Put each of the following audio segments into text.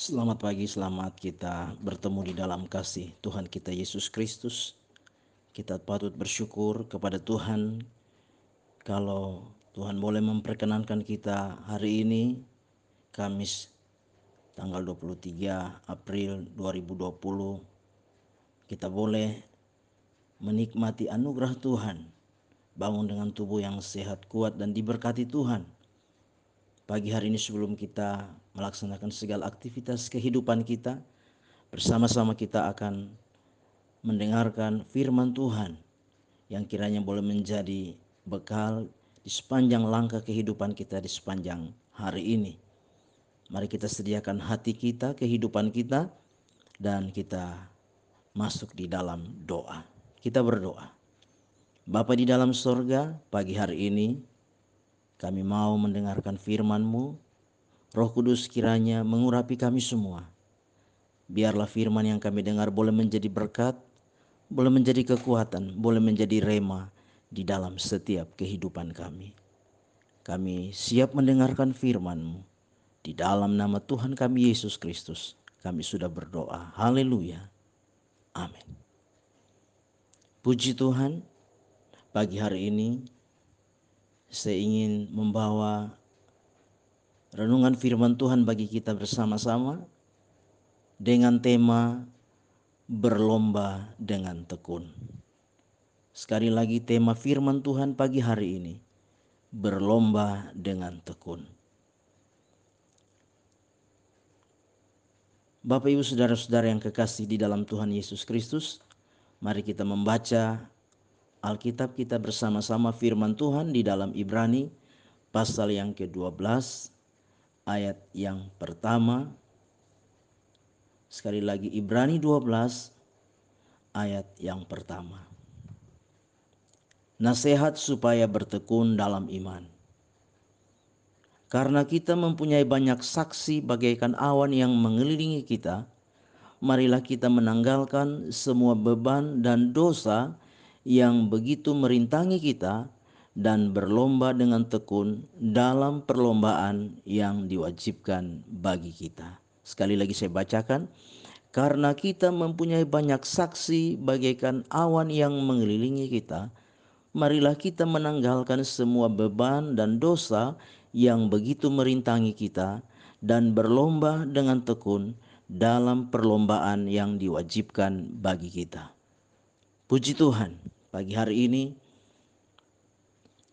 Selamat pagi, selamat kita bertemu di dalam kasih Tuhan kita Yesus Kristus. Kita patut bersyukur kepada Tuhan. Kalau Tuhan boleh memperkenankan kita hari ini Kamis tanggal 23 April 2020 kita boleh menikmati anugerah Tuhan. Bangun dengan tubuh yang sehat kuat dan diberkati Tuhan. Pagi hari ini sebelum kita melaksanakan segala aktivitas kehidupan kita, bersama-sama kita akan mendengarkan firman Tuhan yang kiranya boleh menjadi bekal di sepanjang langkah kehidupan kita di sepanjang hari ini. Mari kita sediakan hati kita, kehidupan kita, dan kita masuk di dalam doa. Kita berdoa. Bapa di dalam sorga, pagi hari ini kami mau mendengarkan firman-Mu. Roh Kudus kiranya mengurapi kami semua. Biarlah firman yang kami dengar boleh menjadi berkat, boleh menjadi kekuatan, boleh menjadi rema di dalam setiap kehidupan kami. Kami siap mendengarkan firman-Mu. Di dalam nama Tuhan kami Yesus Kristus, kami sudah berdoa. Haleluya. Amin. Puji Tuhan, pagi hari ini saya ingin membawa renungan firman Tuhan bagi kita bersama-sama dengan tema berlomba dengan tekun. Sekali lagi tema firman Tuhan pagi hari ini berlomba dengan tekun. Bapak Ibu Saudara-saudara yang kekasih di dalam Tuhan Yesus Kristus, mari kita membaca Alkitab kita bersama-sama firman Tuhan di dalam Ibrani pasal yang ke-12 ayat yang pertama. Sekali lagi Ibrani 12 ayat yang pertama. Nasihat supaya bertekun dalam iman. Karena kita mempunyai banyak saksi bagaikan awan yang mengelilingi kita, marilah kita menanggalkan semua beban dan dosa yang begitu merintangi kita dan berlomba dengan tekun dalam perlombaan yang diwajibkan bagi kita. Sekali lagi saya bacakan, karena kita mempunyai banyak saksi bagaikan awan yang mengelilingi kita, marilah kita menanggalkan semua beban dan dosa yang begitu merintangi kita dan berlomba dengan tekun dalam perlombaan yang diwajibkan bagi kita. Puji Tuhan, pagi hari ini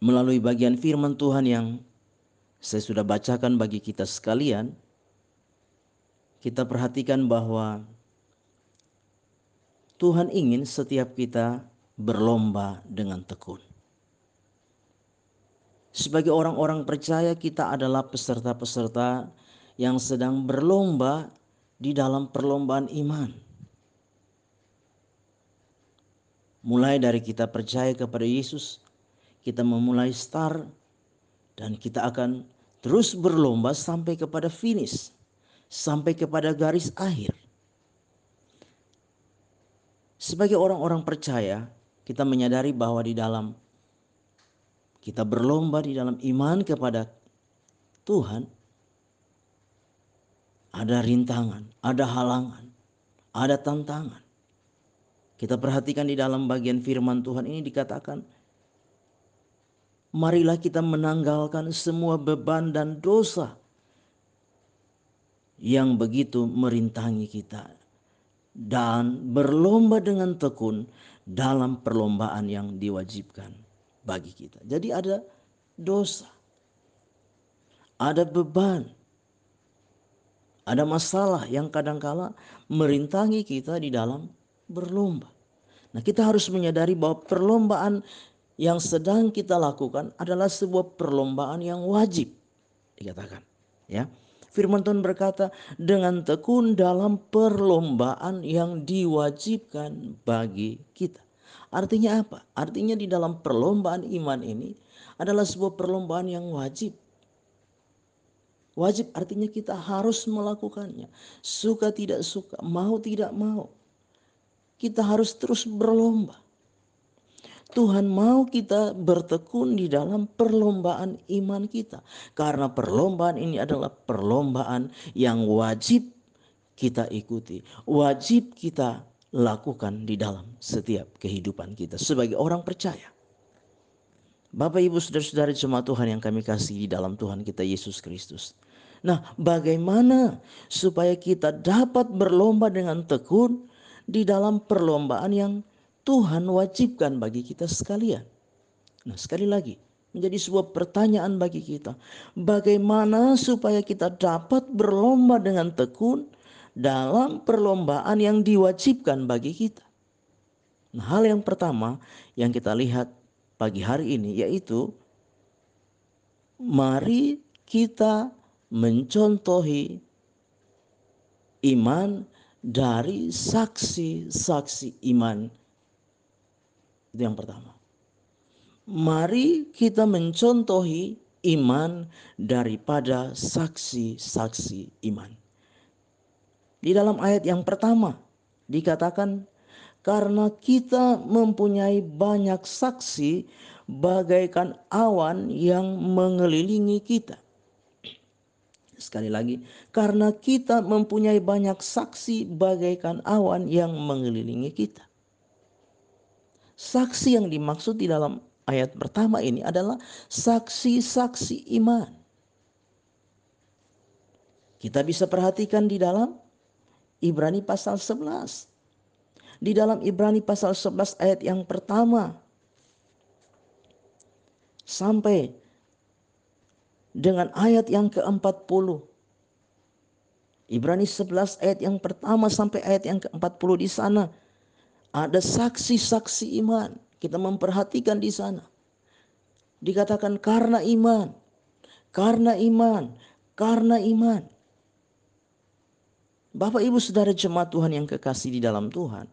melalui bagian firman Tuhan yang saya sudah bacakan bagi kita sekalian, kita perhatikan bahwa Tuhan ingin setiap kita berlomba dengan tekun. Sebagai orang-orang percaya, kita adalah peserta-peserta yang sedang berlomba di dalam perlombaan iman. Mulai dari kita percaya kepada Yesus, kita memulai start dan kita akan terus berlomba sampai kepada finish, sampai kepada garis akhir. Sebagai orang-orang percaya, kita menyadari bahwa di dalam kita berlomba di dalam iman kepada Tuhan, ada rintangan, ada halangan, ada tantangan. Kita perhatikan di dalam bagian firman Tuhan ini dikatakan, marilah kita menanggalkan semua beban dan dosa yang begitu merintangi kita dan berlomba dengan tekun dalam perlombaan yang diwajibkan bagi kita. Jadi ada dosa. Ada beban. Ada masalah yang kadangkala merintangi kita di dalam berlomba. Nah, kita harus menyadari bahwa perlombaan yang sedang kita lakukan adalah sebuah perlombaan yang wajib dikatakan, ya. Firman Tuhan berkata, dengan tekun dalam perlombaan yang diwajibkan bagi kita. Artinya apa? Artinya di dalam perlombaan iman ini adalah sebuah perlombaan yang wajib. Wajib artinya kita harus melakukannya. Suka tidak suka, mau tidak mau kita harus terus berlomba. Tuhan mau kita bertekun di dalam perlombaan iman kita. Karena perlombaan ini adalah perlombaan yang wajib kita ikuti, wajib kita lakukan di dalam setiap kehidupan kita sebagai orang percaya. Bapak Ibu Saudara-saudara jemaat Tuhan yang kami kasih di dalam Tuhan kita Yesus Kristus. Nah, bagaimana supaya kita dapat berlomba dengan tekun di dalam perlombaan yang Tuhan wajibkan bagi kita sekalian? Nah, sekali lagi, menjadi sebuah pertanyaan bagi kita. Bagaimana supaya kita dapat berlomba dengan tekun dalam perlombaan yang diwajibkan bagi kita? Nah, hal yang pertama yang kita lihat pagi hari ini yaitu mari kita mencontohi iman dari saksi-saksi iman. Itu yang pertama. Mari kita mencontohi iman daripada saksi-saksi iman. Di dalam ayat yang pertama dikatakan karena kita mempunyai banyak saksi bagaikan awan yang mengelilingi kita. Sekali lagi, karena kita mempunyai banyak saksi bagaikan awan yang mengelilingi kita. Saksi yang dimaksud di dalam ayat pertama ini adalah saksi-saksi iman. Kita bisa perhatikan di dalam Ibrani pasal 11 di dalam Ibrani pasal 11 ayat yang pertama sampai dengan ayat yang ke-40. Ibrani 11 ayat yang pertama sampai ayat yang ke-40 di sana ada saksi-saksi iman. Kita memperhatikan di sana. Dikatakan karena iman, karena iman, karena iman. Bapak Ibu Saudara jemaat Tuhan yang kekasih di dalam Tuhan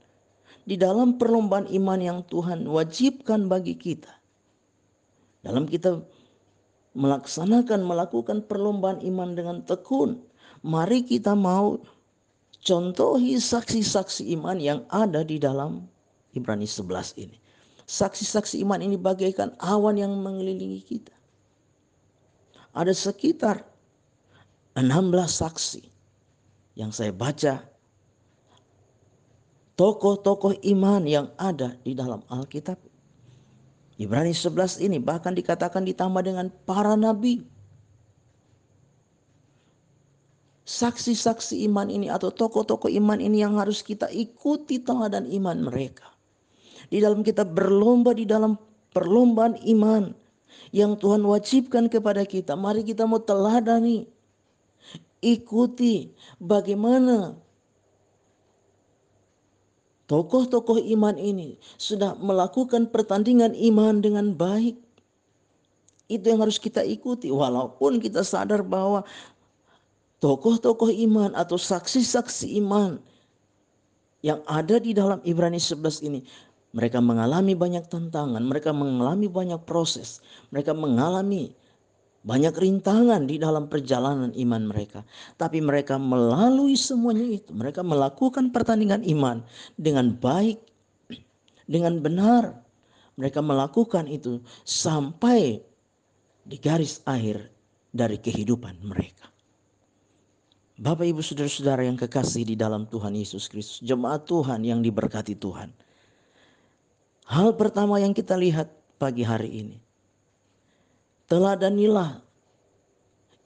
di dalam perlombaan iman yang Tuhan wajibkan bagi kita. Dalam kita melaksanakan, melakukan perlombaan iman dengan tekun, mari kita mau contohi saksi-saksi iman yang ada di dalam Ibrani 11 ini. Saksi-saksi iman ini bagaikan awan yang mengelilingi kita. Ada sekitar 16 saksi yang saya baca tokoh-tokoh iman yang ada di dalam Alkitab. Ibrani 11 ini bahkan dikatakan ditambah dengan para nabi. Saksi-saksi iman ini atau tokoh-tokoh iman ini yang harus kita ikuti teladan iman mereka. Di dalam kita berlomba di dalam perlombaan iman yang Tuhan wajibkan kepada kita. Mari kita mau teladani. Ikuti bagaimana Tokoh-tokoh iman ini sudah melakukan pertandingan iman dengan baik. Itu yang harus kita ikuti. Walaupun kita sadar bahwa tokoh-tokoh iman atau saksi-saksi iman yang ada di dalam Ibrani 11 ini mereka mengalami banyak tantangan, mereka mengalami banyak proses, mereka mengalami banyak rintangan di dalam perjalanan iman mereka. Tapi mereka melalui semuanya itu. Mereka melakukan pertandingan iman dengan baik, dengan benar. Mereka melakukan itu sampai di garis akhir dari kehidupan mereka. Bapak ibu saudara-saudara yang kekasih di dalam Tuhan Yesus Kristus. Jemaat Tuhan yang diberkati Tuhan. Hal pertama yang kita lihat pagi hari ini teladanilah,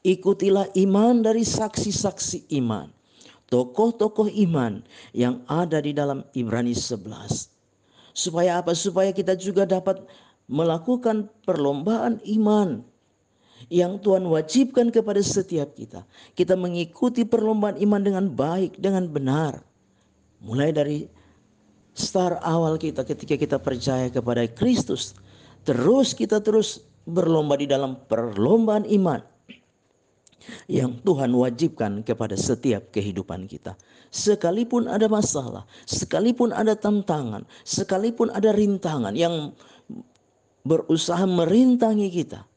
ikutilah iman dari saksi-saksi iman, tokoh-tokoh iman yang ada di dalam Ibrani 11. Supaya apa? Supaya kita juga dapat melakukan perlombaan iman yang Tuhan wajibkan kepada setiap kita. Kita mengikuti perlombaan iman dengan baik, dengan benar. Mulai dari start awal kita ketika kita percaya kepada Kristus. Terus kita terus berlomba di dalam perlombaan iman yang Tuhan wajibkan kepada setiap kehidupan kita. Sekalipun ada masalah, sekalipun ada tantangan, sekalipun ada rintangan yang berusaha merintangi kita,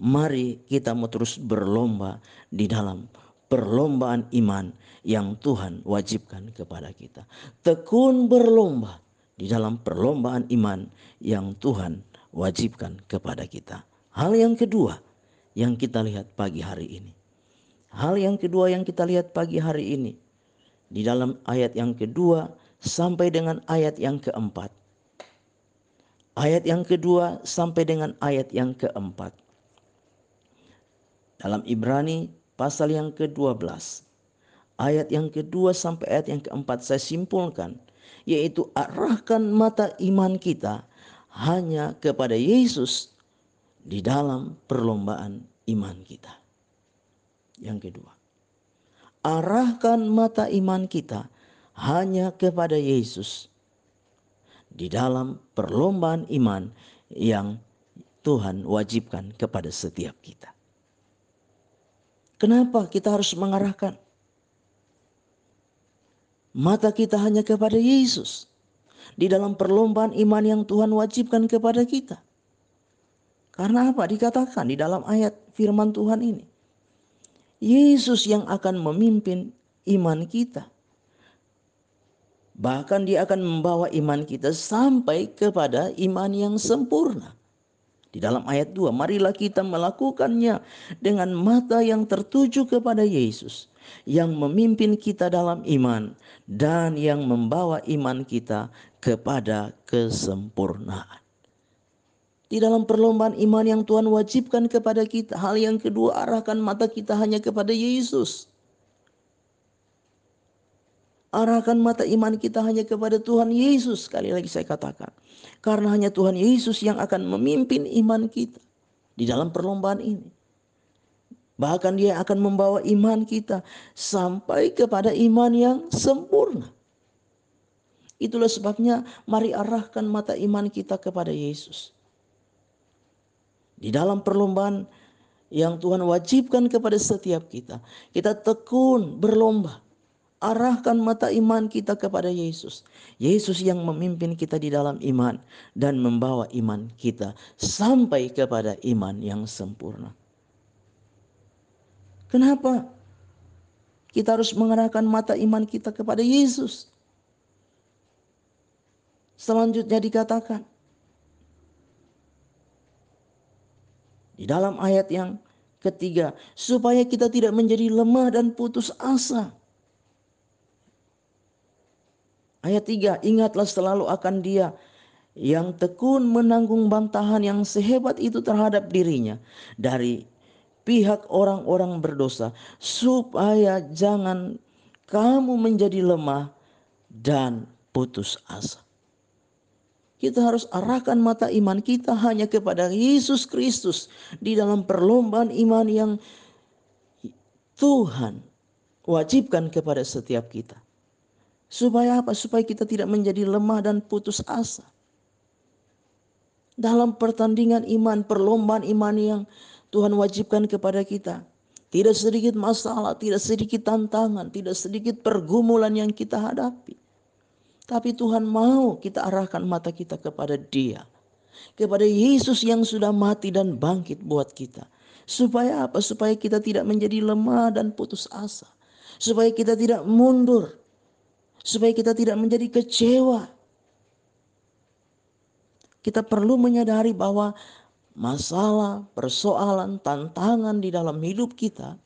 mari kita mau terus berlomba di dalam perlombaan iman yang Tuhan wajibkan kepada kita. Tekun berlomba di dalam perlombaan iman yang Tuhan wajibkan kepada kita. Hal yang kedua yang kita lihat pagi hari ini. Hal yang kedua yang kita lihat pagi hari ini. di dalam ayat yang kedua sampai dengan ayat yang keempat. Ayat yang kedua sampai dengan ayat yang keempat. Dalam Ibrani pasal yang ke-12. Ayat yang kedua sampai ayat yang keempat saya simpulkan. Yaitu arahkan mata iman kita hanya kepada Yesus di dalam perlombaan iman kita. Yang kedua arahkan mata iman kita hanya kepada Yesus di dalam perlombaan iman yang Tuhan wajibkan kepada setiap kita. Kenapa kita harus mengarahkan mata kita hanya kepada Yesus di dalam perlombaan iman yang Tuhan wajibkan kepada kita? Karena apa? Dikatakan di dalam ayat firman Tuhan ini. Yesus yang akan memimpin iman kita. Bahkan dia akan membawa iman kita sampai kepada iman yang sempurna. Di dalam ayat 2, marilah kita melakukannya dengan mata yang tertuju kepada Yesus yang memimpin kita dalam iman dan yang membawa iman kita kepada kesempurnaan di dalam perlombaan iman yang Tuhan wajibkan kepada kita. Hal yang kedua, arahkan mata kita hanya kepada Yesus. Arahkan mata iman kita hanya kepada Tuhan Yesus. Sekali lagi saya katakan. Karena hanya Tuhan Yesus yang akan memimpin iman kita di dalam perlombaan ini. Bahkan dia akan membawa iman kita sampai kepada iman yang sempurna. Itulah sebabnya mari arahkan mata iman kita kepada Yesus. Di dalam perlombaan yang Tuhan wajibkan kepada setiap kita. Kita tekun berlomba. Arahkan mata iman kita kepada Yesus. Yesus yang memimpin kita di dalam iman dan membawa iman kita sampai kepada iman yang sempurna. Kenapa? Kita harus mengarahkan mata iman kita kepada Yesus. Selanjutnya dikatakan, Di dalam ayat yang ketiga, supaya kita tidak menjadi lemah dan putus asa. Ayat tiga, ingatlah selalu akan dia yang tekun menanggung bantahan yang sehebat itu terhadap dirinya dari pihak orang-orang berdosa, supaya jangan kamu menjadi lemah dan putus asa. Kita harus arahkan mata iman kita hanya kepada Yesus Kristus di dalam perlombaan iman yang Tuhan wajibkan kepada setiap kita. Supaya apa? Supaya kita tidak menjadi lemah dan putus asa. Dalam pertandingan iman, perlombaan iman yang Tuhan wajibkan kepada kita. Tidak sedikit masalah, tidak sedikit tantangan, tidak sedikit pergumulan yang kita hadapi. Tapi Tuhan mau kita arahkan mata kita kepada Dia. Kepada Yesus yang sudah mati dan bangkit buat kita. Supaya apa? Supaya kita tidak menjadi lemah dan putus asa. Supaya kita tidak mundur. Supaya kita tidak menjadi kecewa. Kita perlu menyadari bahwa masalah, persoalan, tantangan di dalam hidup kita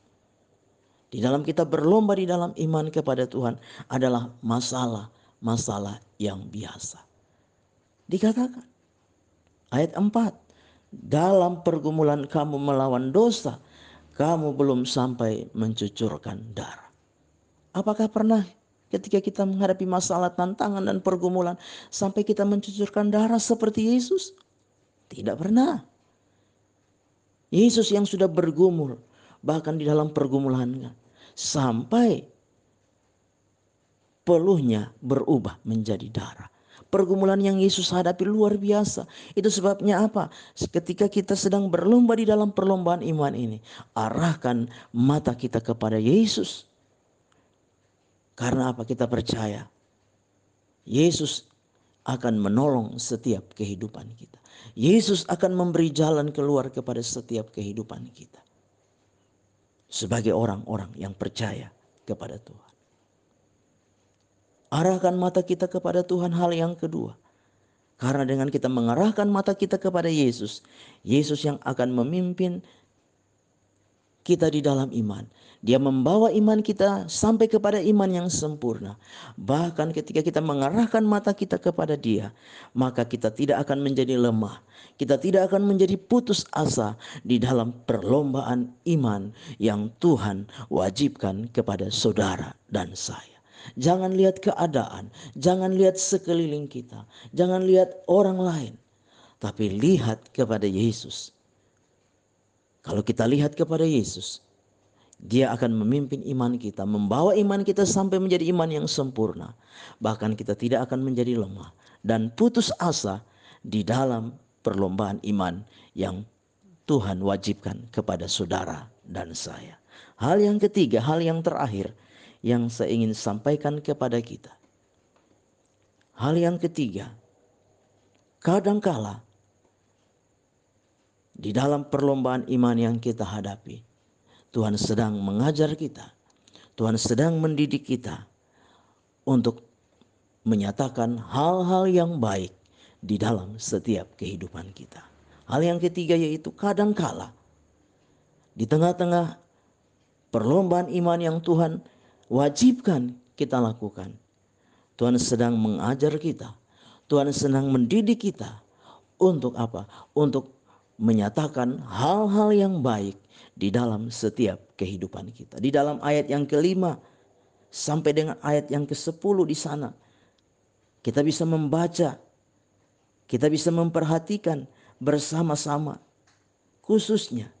di dalam kita berlomba di dalam iman kepada Tuhan adalah masalah masalah yang biasa. Dikatakan ayat 4, dalam pergumulan kamu melawan dosa, kamu belum sampai mencucurkan darah. Apakah pernah ketika kita menghadapi masalah, tantangan dan pergumulan sampai kita mencucurkan darah seperti Yesus? Tidak pernah. Yesus yang sudah bergumul bahkan di dalam pergumulannya sampai peluhnya berubah menjadi darah. Pergumulan yang Yesus hadapi luar biasa. Itu sebabnya apa? Ketika kita sedang berlomba di dalam perlombaan iman ini, arahkan mata kita kepada Yesus. Karena apa? Kita percaya Yesus akan menolong setiap kehidupan kita. Yesus akan memberi jalan keluar kepada setiap kehidupan kita. Sebagai orang-orang yang percaya kepada Tuhan. Arahkan mata kita kepada Tuhan hal yang kedua. Karena dengan kita mengarahkan mata kita kepada Yesus, Yesus yang akan memimpin kita di dalam iman. Dia membawa iman kita sampai kepada iman yang sempurna. Bahkan ketika kita mengarahkan mata kita kepada Dia, maka kita tidak akan menjadi lemah. Kita tidak akan menjadi putus asa di dalam perlombaan iman yang Tuhan wajibkan kepada saudara dan saya. Jangan lihat keadaan, jangan lihat sekeliling kita, jangan lihat orang lain, tapi lihat kepada Yesus. Kalau kita lihat kepada Yesus, dia akan memimpin iman kita, membawa iman kita sampai menjadi iman yang sempurna. Bahkan kita tidak akan menjadi lemah dan putus asa di dalam perlombaan iman yang Tuhan wajibkan kepada saudara dan saya. Hal yang ketiga, hal yang terakhir yang saya ingin sampaikan kepada kita. Hal yang ketiga, kadangkala di dalam perlombaan iman yang kita hadapi, Tuhan sedang mengajar kita, Tuhan sedang mendidik kita untuk menyatakan hal-hal yang baik di dalam setiap kehidupan kita. Hal yang ketiga yaitu kadangkala di tengah-tengah perlombaan iman yang Tuhan wajibkan kita lakukan. Tuhan sedang mengajar kita. Tuhan sedang mendidik kita. Untuk apa? Untuk menyatakan hal-hal yang baik di dalam setiap kehidupan kita. Di dalam ayat yang kelima sampai dengan ayat yang ke sepuluh di sana. Kita bisa membaca, kita bisa memperhatikan bersama-sama. Khususnya,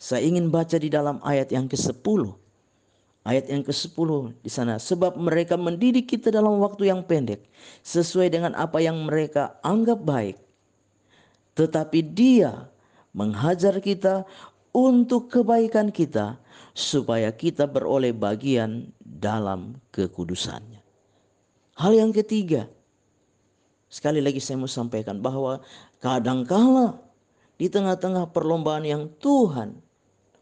saya ingin baca di dalam ayat yang ke sepuluh. Ayat yang ke-10 di sana. Sebab mereka mendidik kita dalam waktu yang pendek. Sesuai dengan apa yang mereka anggap baik. Tetapi dia menghajar kita untuk kebaikan kita supaya kita beroleh bagian dalam kekudusannya. Hal yang ketiga, sekali lagi saya mau sampaikan bahwa kadangkala di tengah-tengah perlombaan yang Tuhan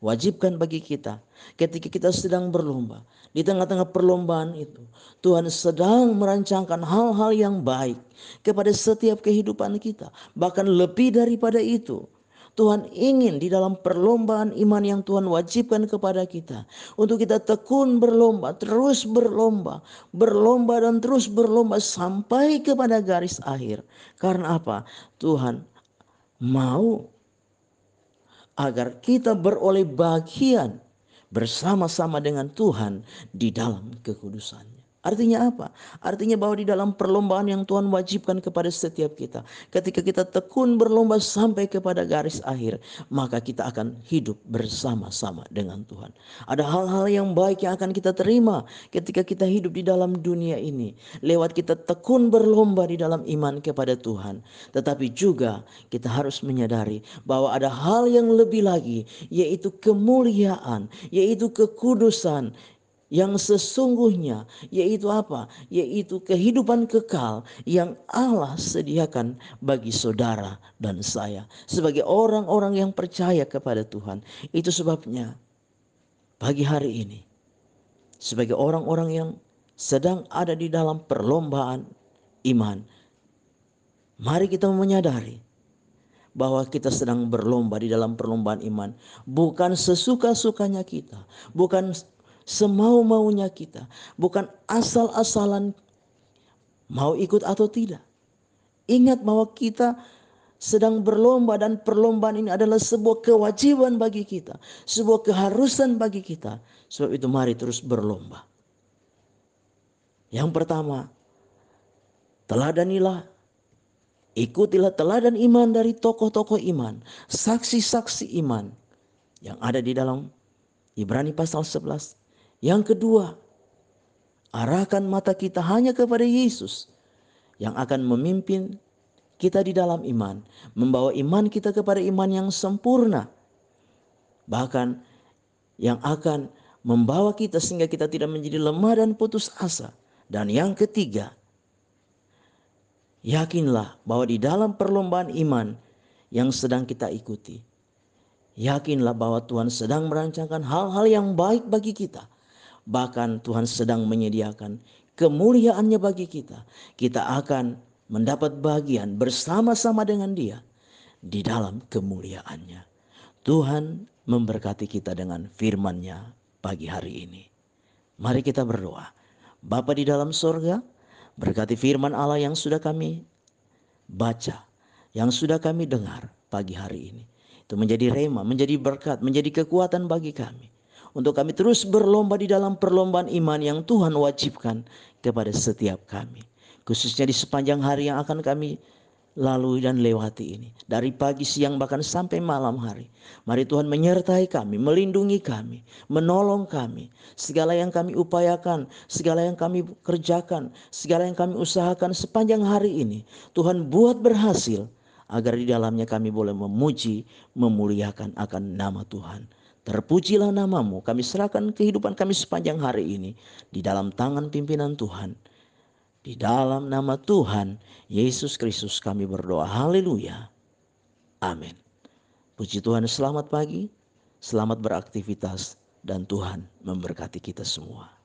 wajibkan bagi kita ketika kita sedang berlomba di tengah-tengah perlombaan itu Tuhan sedang merancangkan hal-hal yang baik kepada setiap kehidupan kita bahkan lebih daripada itu Tuhan ingin di dalam perlombaan iman yang Tuhan wajibkan kepada kita. Untuk kita tekun berlomba, terus berlomba. Berlomba dan terus berlomba sampai kepada garis akhir. Karena apa? Tuhan mau agar kita beroleh bagian bersama-sama dengan Tuhan di dalam kekudusannya. Artinya apa? Artinya bahwa di dalam perlombaan yang Tuhan wajibkan kepada setiap kita, ketika kita tekun berlomba sampai kepada garis akhir, maka kita akan hidup bersama-sama dengan Tuhan. Ada hal-hal yang baik yang akan kita terima ketika kita hidup di dalam dunia ini, lewat kita tekun berlomba di dalam iman kepada Tuhan. Tetapi juga kita harus menyadari bahwa ada hal yang lebih lagi, yaitu kemuliaan, yaitu kekudusan, yang sesungguhnya yaitu apa? Yaitu kehidupan kekal yang Allah sediakan bagi saudara dan saya sebagai orang-orang yang percaya kepada Tuhan. Itu sebabnya pagi hari ini sebagai orang-orang yang sedang ada di dalam perlombaan iman, mari kita menyadari bahwa kita sedang berlomba di dalam perlombaan iman, bukan sesuka-sukanya kita, bukan semau-maunya kita, bukan asal-asalan mau ikut atau tidak. Ingat bahwa kita sedang berlomba dan perlombaan ini adalah sebuah kewajiban bagi kita, sebuah keharusan bagi kita. Sebab itu mari terus berlomba. Yang pertama, teladanilah Ikutilah teladan iman dari tokoh-tokoh iman, saksi-saksi iman yang ada di dalam Ibrani pasal 11 yang kedua, arahkan mata kita hanya kepada Yesus yang akan memimpin kita di dalam iman, membawa iman kita kepada iman yang sempurna. Bahkan yang akan membawa kita sehingga kita tidak menjadi lemah dan putus asa. Dan yang ketiga, yakinlah bahwa di dalam perlombaan iman yang sedang kita ikuti, yakinlah bahwa Tuhan sedang merancangkan hal-hal yang baik bagi kita Bahkan Tuhan sedang menyediakan kemuliaannya bagi kita. Kita akan mendapat bagian bersama-sama dengan dia di dalam kemuliaannya. Tuhan memberkati kita dengan firman-Nya pagi hari ini. Mari kita berdoa. Bapa di dalam sorga, berkati firman Allah yang sudah kami baca, yang sudah kami dengar pagi hari ini. Itu menjadi rema, menjadi berkat, menjadi kekuatan bagi kami. Untuk kami terus berlomba di dalam perlombaan iman yang Tuhan wajibkan kepada setiap kami. Khususnya di sepanjang hari yang akan kami lalui dan lewati ini. Dari pagi, siang, bahkan sampai malam hari. Mari Tuhan menyertai kami, melindungi kami, menolong kami. Segala yang kami upayakan, segala yang kami kerjakan, segala yang kami usahakan sepanjang hari ini. Tuhan buat berhasil agar di dalamnya kami boleh memuji, memuliakan akan nama Tuhan. Terpujilah namamu, kami serahkan kehidupan kami sepanjang hari ini di dalam tangan pimpinan Tuhan. Di dalam nama Tuhan Yesus Kristus kami berdoa. Haleluya. Amin. Puji Tuhan, selamat pagi, selamat beraktivitas, dan Tuhan memberkati kita semua.